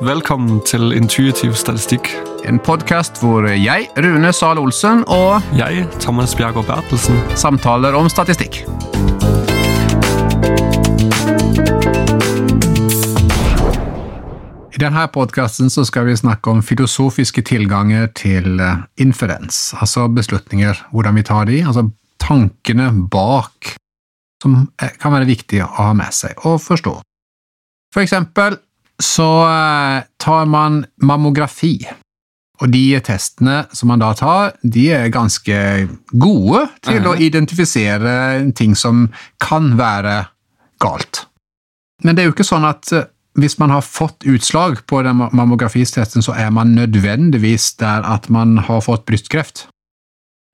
Velkommen til Intuitiv statistikk. En podkast hvor jeg, Rune Sahl Olsen, og Jeg, Thomas Bjergård Bertelsen. samtaler om statistikk. I denne podkasten skal vi snakke om filosofiske tilganger til eh, inferens, altså beslutninger, hvordan vi tar de, altså tankene bak, som eh, kan være viktige å ha med seg og forstå. For eksempel så eh, tar man mammografi, og de testene som man da tar, de er ganske gode til å identifisere ting som kan være galt. Men det er jo ikke sånn at eh, hvis man har fått utslag på den mammografistesten, så er man nødvendigvis der at man har fått brystkreft.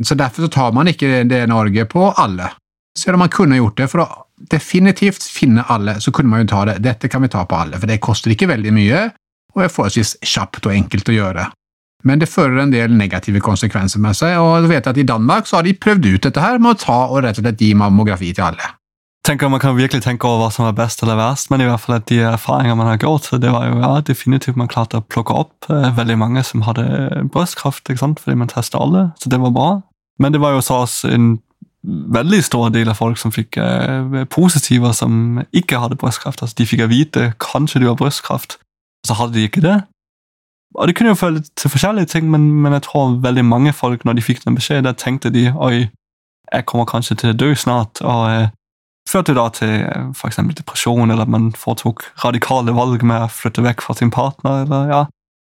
Så derfor så tar man ikke det Norge på alle. Selv om man kunne gjort det for å definitivt finne alle, så kunne man jo ta det. Dette kan vi ta på alle, for det koster ikke veldig mye, og er forholdsvis kjapt og enkelt å gjøre. Men det fører en del negative konsekvenser med seg, og du vet at i Danmark så har de prøvd ut dette her med å ta og rett og slett gi mammografi til alle. Tenker Man kan virkelig tenke over hva som er best eller verst, men i hvert fall at de erfaringer man har gjort, det var jo ja, definitivt man klarte å plukke opp eh, veldig mange som hadde brystkreft, ikke sant? fordi man testet alle, så det var bra. Men det var jo så også en veldig stor del av folk som fikk eh, positiver som ikke hadde brystkraft. Altså, de fikk å vite kanskje du har brystkraft, og så hadde de ikke det. Og Det kunne jo føle til forskjellige ting, men, men jeg tror veldig mange folk, når de fikk den beskjeden, der tenkte de oi, jeg kommer kanskje til å dø snart. og eh, førte da til for f.eks. depresjon, eller at man foretok radikale valg med å flytte vekk fra sin partner. eller ja.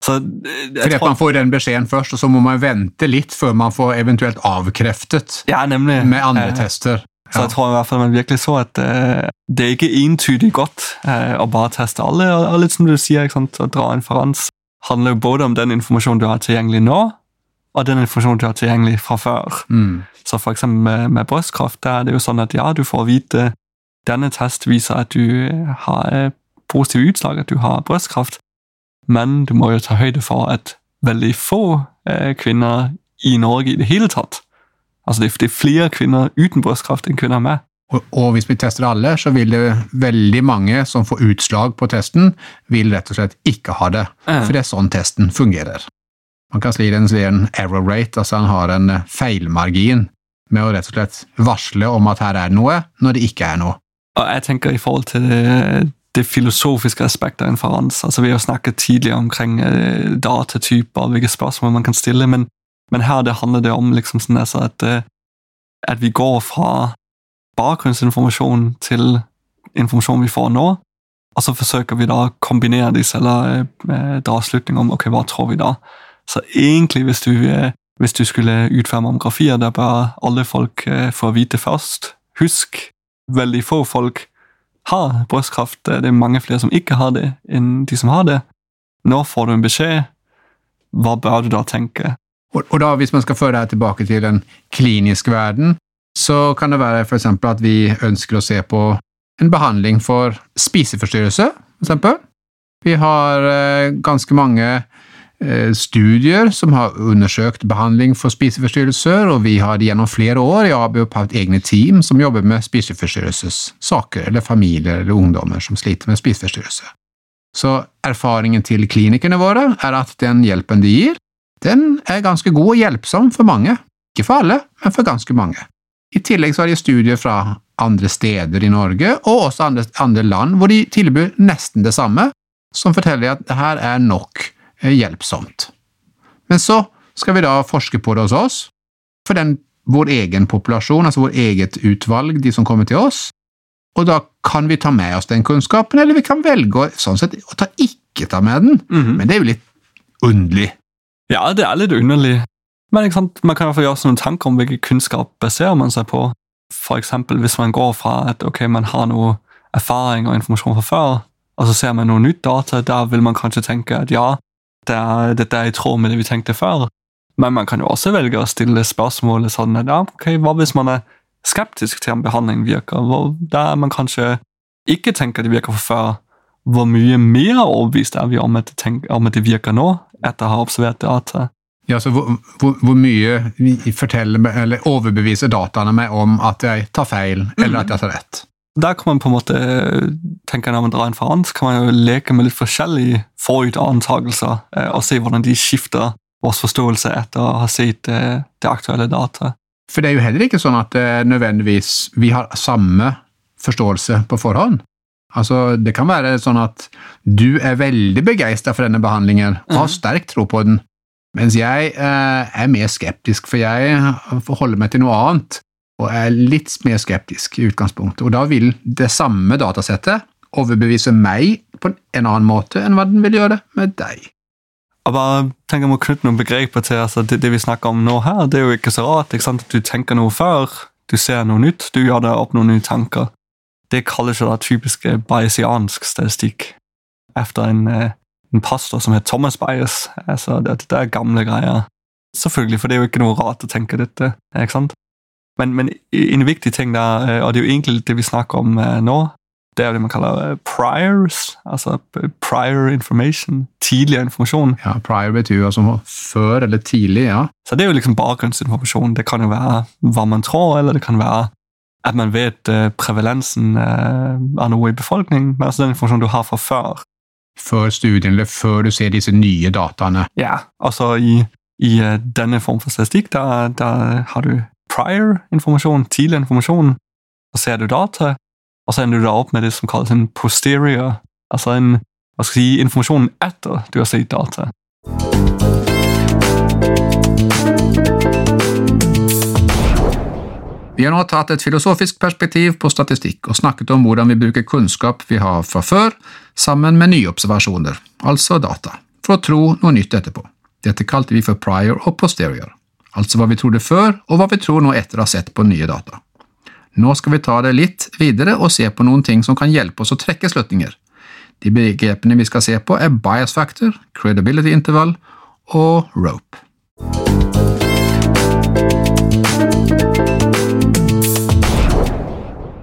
Så eh, Fordi at man får den beskjeden først, og så må man vente litt før man får eventuelt avkreftet ja, nemlig. med andre Eh, tester. Så jeg tror i hvert fall man virkelig så at eh, det er ikke entydig godt eh, å bare teste alle. Og, og litt som du sier, å dra inferans handler jo både om den informasjonen du har tilgjengelig nå, og den informasjonen du har tilgjengelig fra før. Mm. Så for med, med brystkraft, der er det jo sånn at ja, du får vite denne test viser at du har positive utslag, at du har brystkraft, men du må jo ta høyde for at veldig få eh, kvinner i Norge i det hele tatt Altså det, det er flere kvinner uten brystkraft enn kvinner med. Og, og hvis vi tester alle, så vil det veldig mange som får utslag på testen, vil rett og slett ikke ha det. Ja. For det er sånn testen fungerer. Man kan si den sier en error rate, altså han har en eh, feilmargin med å rett og slett varsle om at her er det noe, når det ikke er noe. Og jeg tenker i forhold til det, filosofiske aspektet av inferans, altså vi har snakket tidligere omkring eh, datatyper, hvilke spørsmål man kan stille, men, men her det handler det om liksom sånn altså at, eh, at vi går fra bakgrunnsinformasjon til informasjon vi får nå, og så forsøker vi da å kombinere disse, eller eh, dra slutning om ok, hva tror vi da? Så egentlig, hvis du, hvis du skulle utføre mammografier, der bør alle folk få vite først. Husk, veldig få folk har brystkraft. Det er mange flere som ikke har det, enn de som har det. Nå får du en beskjed. Hva bør du da tenke? Og, og da, hvis man skal føre det tilbake til den kliniske verden, så kan det være eksempel at vi ønsker å se på en behandling for spiseforstyrrelse, for eksempel. Vi har eh, ganske mange eh, studier som har undersøkt behandling for spiseforstyrrelser, og vi har gjennom flere år i ABUP hatt egne team som jobber med spiseforstyrrelsessaker, eller familier eller ungdommer som sliter med spiseforstyrrelse. Så erfaringen til klinikerne våre er at den hjelpen de gir, den er ganske god og hjelpsom for mange. Ikke for alle, men for ganske mange. I tillegg så har de studier fra andre steder i Norge, og også andre, andre land, hvor de tilbyr nesten det samme, som forteller at det her er nok eh, hjelpsomt. Men så skal vi da forske på det hos oss, for den, vår egen populasjon, altså vår eget utvalg, de som kommer til oss, og da kan vi ta med oss den kunnskapen, eller vi kan velge sånn sett, å ta ikke ta med den, men det er jo litt underlig. Ja, det er litt underlig. Men man kan i hvert fall gjøre seg noen tanker om hvilken kunnskap baserer man seg på. Eksempel hvis man går fra at ok, man har noe erfaring og informasjon fra før, og så ser man noe nytt data, da vil man kanskje tenke at ja, det er, dette er i tråd med det vi tenkte før. Men man kan jo også velge å stille spørsmålet sånn ja, ok, hva hvis man er skeptisk til om behandlingen virker? Hvor, der man kanskje ikke tenker det virker for før. Hvor mye mer overbevist er vi om at det, tenk, om at det virker nå, etter å ha observert data? Ja, så hvor, hvor, hvor mye forteller eller overbeviser dataene meg om at jeg tar feil, eller at jeg tar rett? Der kan man på en måte tenke Når man drar inferans, kan man jo leke med litt forskjellige forut-antakelser eh, og se hvordan de skifter vår forståelse etter å ha sett eh, det aktuelle data. For det er jo heller ikke sånn at eh, nødvendigvis vi har samme forståelse på forhånd. Altså, Det kan være sånn at du er veldig begeistra for denne behandlingen og har Mhm. sterk tro på den, mens jeg eh, er mer skeptisk, for jeg forholder meg til noe annet og er litt mer skeptisk i utgangspunktet. Og da vil det samme datasettet overbevise meg på en annen måte enn hva den vil gjøre med deg. Og bare tenk om å knytte noen begreper til altså, det, det vi snakker om nå her. Det er jo ikke så rart ikke sant? at du tenker noe før, du ser noe nytt, du gjør deg opp noen nye tanker. Det kalles jo da typisk eh, bayesiansk statistikk. Efter en, eh, en pastor som het Thomas Bayes. Altså, det, det er gamle greier. Selvfølgelig, for det er jo ikke noe rart å tenke dette. ikke sant? Men, men en viktig ting der, eh, og det er jo egentlig det vi snakker om eh, nå, det er jo det man kaller eh, priors, altså prior information, tidligere informasjon. Ja, Prior betyr jo altså før eller tidlig, ja. Så det er jo liksom bakgrunnsinformasjon. Det kan jo være hva man tror, eller det kan være at man vet prevalensen av noe i befolkningen, men altså den informasjonen du har fra før. Før studien, eller før du ser disse nye dataene. Ja, altså i, i denne form for statistikk, da, da har du prior informasjon, tidlig informasjon, så ser du data, og så ender du da opp med det som kalles en posterior, altså en, hva skal jeg si, informasjon etter du har sett data. Vi har nå tatt et filosofisk perspektiv på statistikk og snakket om hvordan vi bruker kunnskap vi har fra før, sammen med nye observasjoner, altså data, for å tro noe nytt etterpå. Dette kalte vi for prior og posterior, altså hva vi trodde før og hva vi tror nå etter å ha sett på nye data. Nå skal vi ta det litt videre og se på noen ting som kan hjelpe oss å trekke slutninger. De begrepene vi skal se på er bias factor, credibility interval og rope.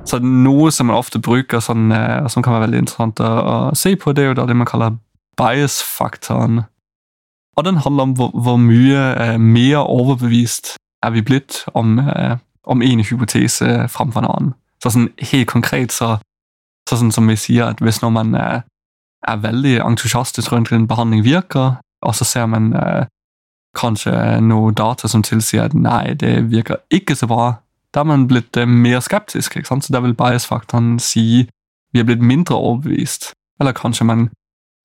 Så noe som man ofte bruker, sånn, eh, som kan være veldig interessant å se på, det er jo det man kaller bias-faktoren. Og den handler om hvor, hvor mye eh, mer overbevist er vi blitt om, eh, om en hypotese framfor en annen. Så sånn helt konkret så, så sånn som vi sier at hvis når man eh, er veldig entusiastisk rundt en behandling virker, og så ser man eh, kanskje noe data som tilsier at nei, det virker ikke så bra, da er man blitt eh, mer skeptisk. ikke sant? Så da vil bias-faktoren si vi er blitt mindre overbevist. Eller kanskje man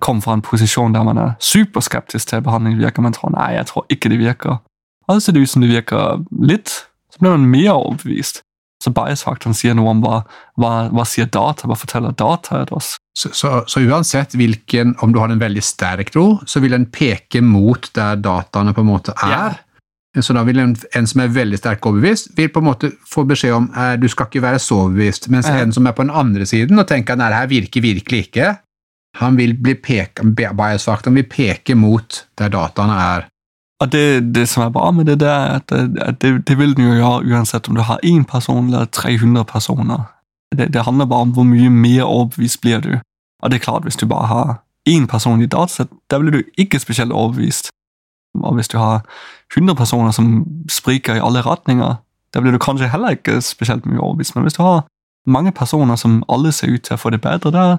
kom fra en posisjon der man er superskeptisk til behandling virker, man tror nei, jeg tror ikke det virker. Og så ser det ut som det virker litt, så blir man mer overbevist. Så bias-faktoren sier noe om hva, hva, hva sier data, hva forteller data til oss. Så, så, så uansett hvilken, om du har en veldig sterk tro, så vil den peke mot der dataene på en måte er. Så da vil en, en som er veldig sterkt overbevist, vil på en måte få beskjed om eh, du skal ikke være så overbevist, mens Ja. en som er på den andre siden og tenker at det her virker virkelig ikke, han vil bli peke, bias-faktoren vil peke mot der dataene er. Og det, det som er bra med det, det er at, at det, det vil den jo gjøre uansett om du har én person eller 300 personer. Det, det handler bare om hvor mye mer overbevist blir du. Og det er klart, hvis du bare har én person i datasett, da blir du ikke spesielt overbevist. Og hvis du har 100 personer som spriker i alle retninger, da blir du kanskje heller ikke spesielt mye overbevist. Men hvis du har mange personer som alle ser ut til å få det bedre, da,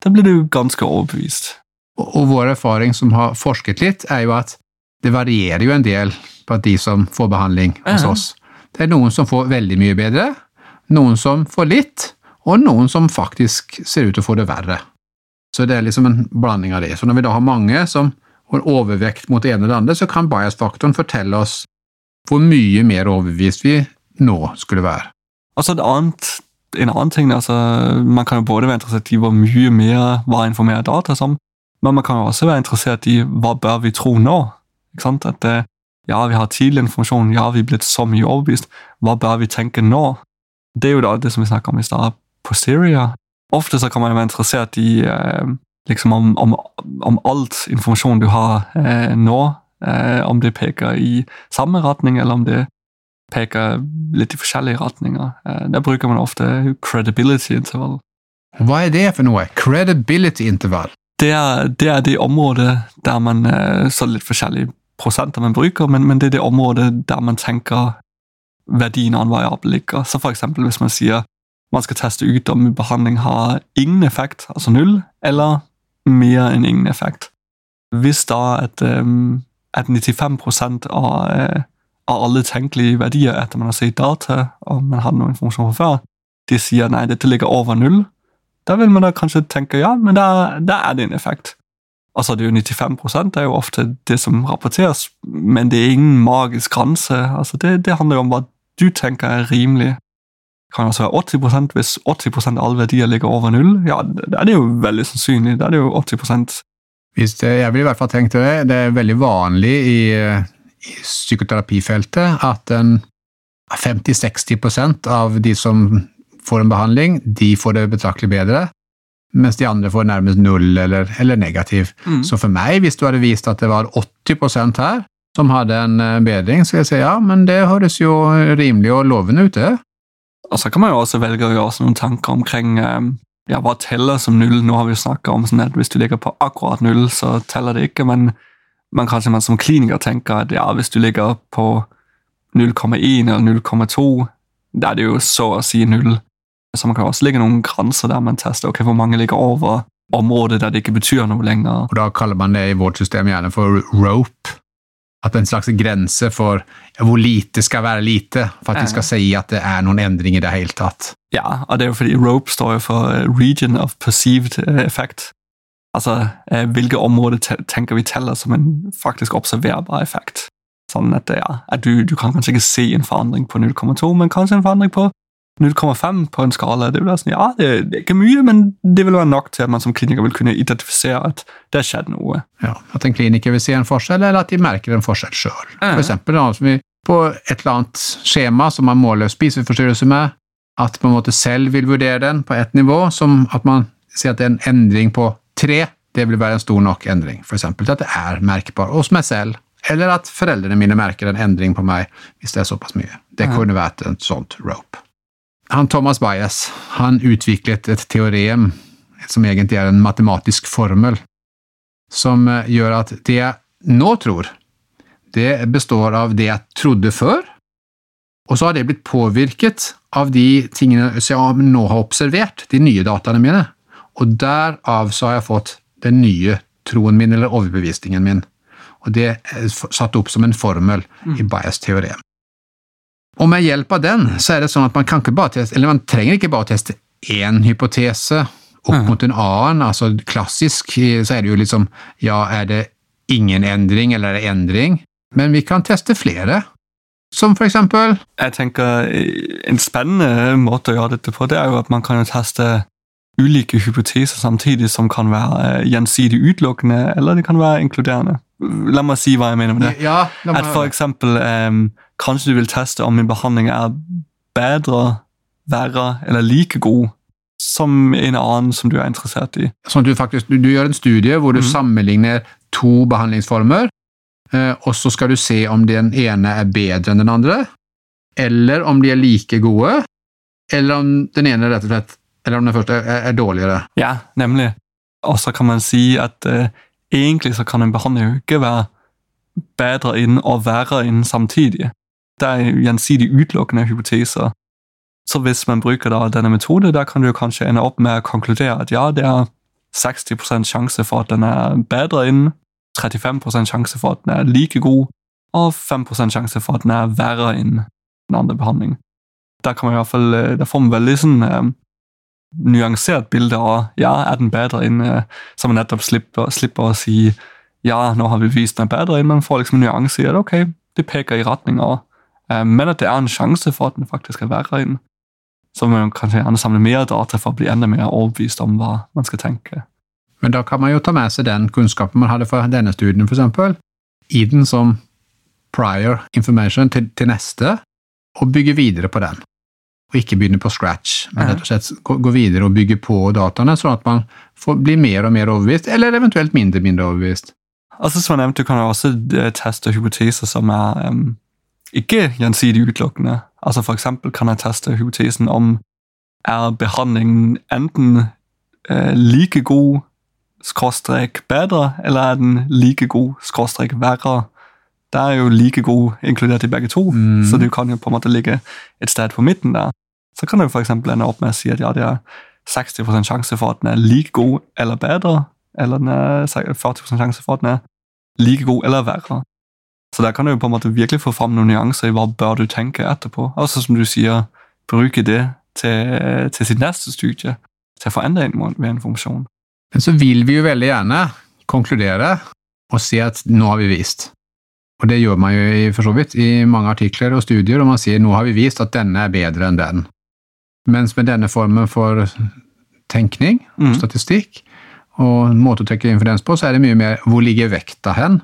da blir du ganske overbevist. Og, og vår erfaring som har forsket litt, er jo at det varierer jo en del på de som får behandling hos oss. Det er noen som får veldig mye bedre, noen som får litt, og noen som faktisk ser ut til å få det verre. Så det er liksom en blanding av det. Så når vi da har mange som har overvekt mot det ene eller det andre, så kan bias-faktoren fortelle oss hvor mye mer overbevist vi nå skulle være. Altså et annet, en annen ting, altså, man kan jo både være interessert i hvor mye mer hva informerer data som, men man kan jo også være interessert i hva bør vi tro nå? Ikke sant? At eh, ja, vi har tidlig informasjon, ja, vi er blitt så mye overbevist, hva bør vi tenke nå? Det er jo da det som vi snakker om i stad, posterior. Ofte så kan man jo være interessert i eh, liksom om, om, om alt informasjon du har eh, nå, eh, om det peker i samme retning, eller om det peker litt i forskjellige retninger. Eh, Der bruker man ofte credibility interval. Hva er det for noe? Credibility interval. Det er det, er det området der man eh, Så litt forskjellige prosenter man bruker, men, men det er det området der man tenker verdien av en variabel ligger. Så for eksempel hvis man sier man skal teste ut om behandling har ingen effekt, altså null, eller mer enn ingen effekt. Hvis da at, um, at 95% av, av alle tenkelige verdier etter man har sett data, og man hadde noe informasjon fra før, de sier nei, dette ligger over null, da vil man da kanskje tenke ja, men da, da er det en effekt. Altså, det er jo 95 det er jo ofte det som rapporteres, men det er ingen magisk grense. Altså, det, det handler jo om hva du tenker er rimelig. Det kan også være 80% hvis 80 av alle verdier ligger over null. Ja, da er det jo veldig sannsynlig. Da er det jo 80% Hvis det, Jeg ville i hvert fall tenkt det. Det er veldig vanlig i, i psykoterapifeltet at 50-60% av de som får en behandling, de får det betraktelig bedre mens de andre får nærmest null eller, eller negativ. Mm. Så for meg, hvis du hadde vist at det var 80% her som hadde en eh, bedring, så vil jeg si ja, men det høres jo rimelig og lovende ut, det. Og så kan man jo også velge å gjøre noen tanker omkring eh, ja, hva teller som null. Nå har vi jo snakka om sånn at hvis du ligger på akkurat null, så teller det ikke, men man kanskje man som kliniker tenker at ja, hvis du ligger på 0,1 eller 0,2, da er det jo så å si null. Så man kan også ligge noen grenser der man tester ok, hvor mange ligger over området der det ikke betyr noe lenger. Og Da kaller man det i vårt system gjerne for rope. At en slags grense for hvor lite skal være lite, for at de skal si at det er noen endring i det hele tatt. Ja, og det er jo fordi rope står jo for region of perceived effect. Altså eh, hvilke områder tenker vi teller som en faktisk observerbar effekt. Sånn at, ja, at du, du kan kanskje ikke se en forandring på 0,2, men kanskje en forandring på 0,5 på en skala. Det, vil være sånn, ja, det, er ikke mye, men det vil være nok til at man som kliniker vil kunne identifisere at det har skjedd noe. Ja, At en kliniker vil se en forskjell, eller at de merker en forskjell sjøl. For eksempel da, på et eller annet skjema som man måler spiseforstyrrelse med, at en måte selv vil vurdere den på ett nivå, som at man sier at det er en endring på tre, det vil være en stor nok endring. Eksempel til at det er merkbar hos meg selv, eller at foreldrene mine merker en endring på meg hvis det er såpass mye. Det kunne vært et sånt rope. Han Thomas Bias han utviklet et teorem som egentlig er en matematisk formel, som eh, gjør at det jeg nå tror, det består av det jeg trodde før, og så har det blitt påvirket av de tingene som jeg nå har observert, de nye dataene mine, og derav så har jeg fått den nye troen min eller overbevisningen min, og det er satt opp som en formel i bias-teorem. Og med hjelp av den så er det sånn at man kan ikke bare teste, eller man trenger ikke bare teste én hypotese opp mm. mot en annen. altså Klassisk så er det jo liksom ja, er det ingen endring, eller er det endring? Men vi kan teste flere. Som for eksempel Jeg tenker En spennende måte å gjøre dette på, det er jo at man kan teste ulike hypoteser samtidig som kan være gjensidig utelukkende, eller det kan være inkluderende. La meg si hva jeg mener med det. Ja, at for eksempel um, Kanskje du vil teste om en behandling er bedre, verre eller like god som en annen som du er interessert i. Sånn at du faktisk du, du gjør en studie hvor du mm. sammenligner to behandlingsformer, eh, og så skal du se om den ene er bedre enn den andre, eller om de er like gode, eller om den ene rett og slett eller om den første er, er dårligere. Ja, nemlig. Og så kan man si at uh, egentlig så kan en behandling jo ikke være bedre inn og verre inn samtidig det er gjensidig utelukkende hypoteser. Så hvis man bruker da denne metode, da kan du kanskje ende opp med å konkludere at ja, det er 60% sjanse for at den er bedre innen, 35% sjanse for at den er like god, og 5% sjanse for at den er verre innen den andre behandling. Da kan man i hvert fall, eh, da får man veldig sånn eh, nyansert bilde av ja, er den bedre inn, eh, så man nettopp slipper, slipper, å si ja, nå har vi vist den bedre inn, man får liksom en nyanse i at ok, det peker i retning av Eh, men at det er en sjanse for at den faktisk er verre inn. Så må man kanskje gjerne samle mer data for å bli enda mer overbevist om hva man skal tenke. Men da kan man jo ta med seg den kunnskapen man hadde fra denne studien, f.eks., i den som prior information til, til, neste, og bygge videre på den. Og ikke begynne på scratch, men rett og slett gå videre og bygge på dataene, sånn at man får, blir mer og mer overbevist, eller eventuelt mindre mindre overbevist. Altså, som jeg nevnte, Du kan også eh, teste hypoteser som er um, ikke gjensidig utelukkende. Altså For eksempel kan jeg teste hypotesen om er behandlingen enten uh, like god skråstrek bedre, eller er den like god skråstrek verre? Det er jo like god inkludert i begge to, mm. så du kan jo på en måte ligge et sted på midten der. Så kan du f.eks. ende opp med å si at ja, det er 60 sjanse for at den er like god eller bedre, eller den er 40 sjanse for at den er like god eller verre. Så der kan du på en måte virkelig få fram noen nyanser i hva bør du tenke etterpå. Altså som du sier, bruke det til, til sitt neste studie, til å forandre en måte ved en funksjon. Men så vil vi jo veldig gjerne konkludere og si at nå har vi vist. Og det gjør man jo i, for så vidt i mange artikler og studier, og man sier nå har vi vist at denne er bedre enn den. Mens med denne formen for tenkning, og statistikk, og måte å trekke influens på, så er det mye mer hvor ligger vekta hen?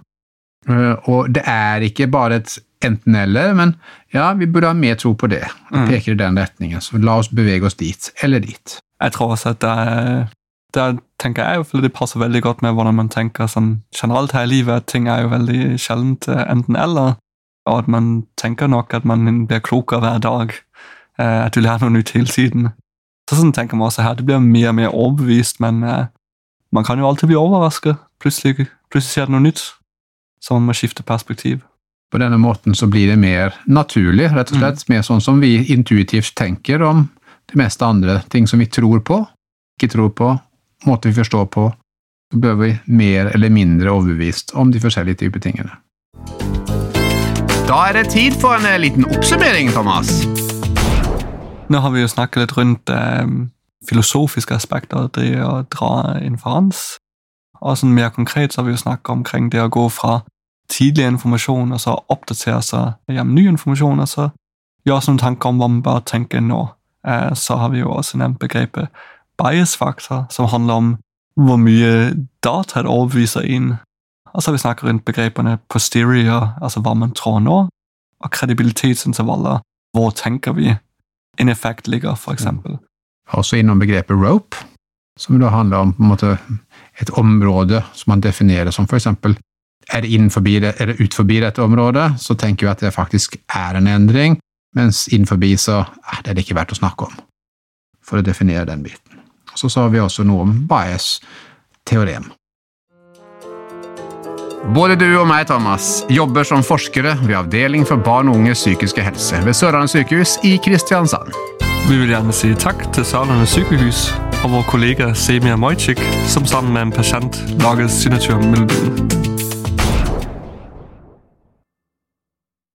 Eh, og det er ikke bare et enten-eller, men ja, vi burde ha mer tro på det. Mm. Peker i den retningen, så la oss bevege oss dit, eller dit. Jeg tror også at det, er, det tenker jeg jo, det passer veldig godt med hvordan man tenker sånn generelt her i livet, at ting er jo veldig sjeldent eh, enten-eller, og at man tenker nok at man blir klokere hver dag, at du lærer noe nytt hele tiden. Så sånn tenker man også her, det blir mer og mer overbevist, men man kan jo alltid bli overrasket. Plutselig, plutselig skjer det noe nytt. Så man må skifte perspektiv. På denne måten så blir det mer naturlig, rett og slett. Mm. Mer sånn som vi intuitivt tenker om det meste andre ting som vi tror på, ikke tror på, måter vi forstår på. Så bør vi mer eller mindre overbevist om de forskjellige typer tingene. Da er det tid for en eh, liten oppsummering, Thomas. Nå har vi jo snakket litt rundt eh, filosofiske aspekter av det å dra inferans. Og sånn mer konkret så har vi jo snakket omkring det å gå fra tidlig informasjon og så oppdatere seg gjennom ny informasjon og så gjøre oss noen tanker om hva man bør tenke nå. Eh, så har vi jo også nevnt begrepet bias-faktor, som handler om hvor mye data det overbeviser inn. Og så har vi snakket rundt begrepene posterior, altså hva man tror nå, og kredibilitetsintervaller, hvor tenker vi en effekt ligger, eksempel også innom begrepet rope, som da handler om måte et område som man definerer som eksempel er det innenfor er det utenfor dette området, så tenker vi at det faktisk er en endring, mens innenfor så er det ikke verdt å snakke om, for å definere den biten. Så sa vi også noe om Bayes teorem. Både du og meg, Thomas, jobber som forskere ved Avdeling for barn og unges psykiske helse ved Sørlandet sykehus i Kristiansand. Vi vil gjerne si takk til Sørlandet sykehus og vår kollega Semia Mojcik, som sammen med en pasient lager signaturmelodien.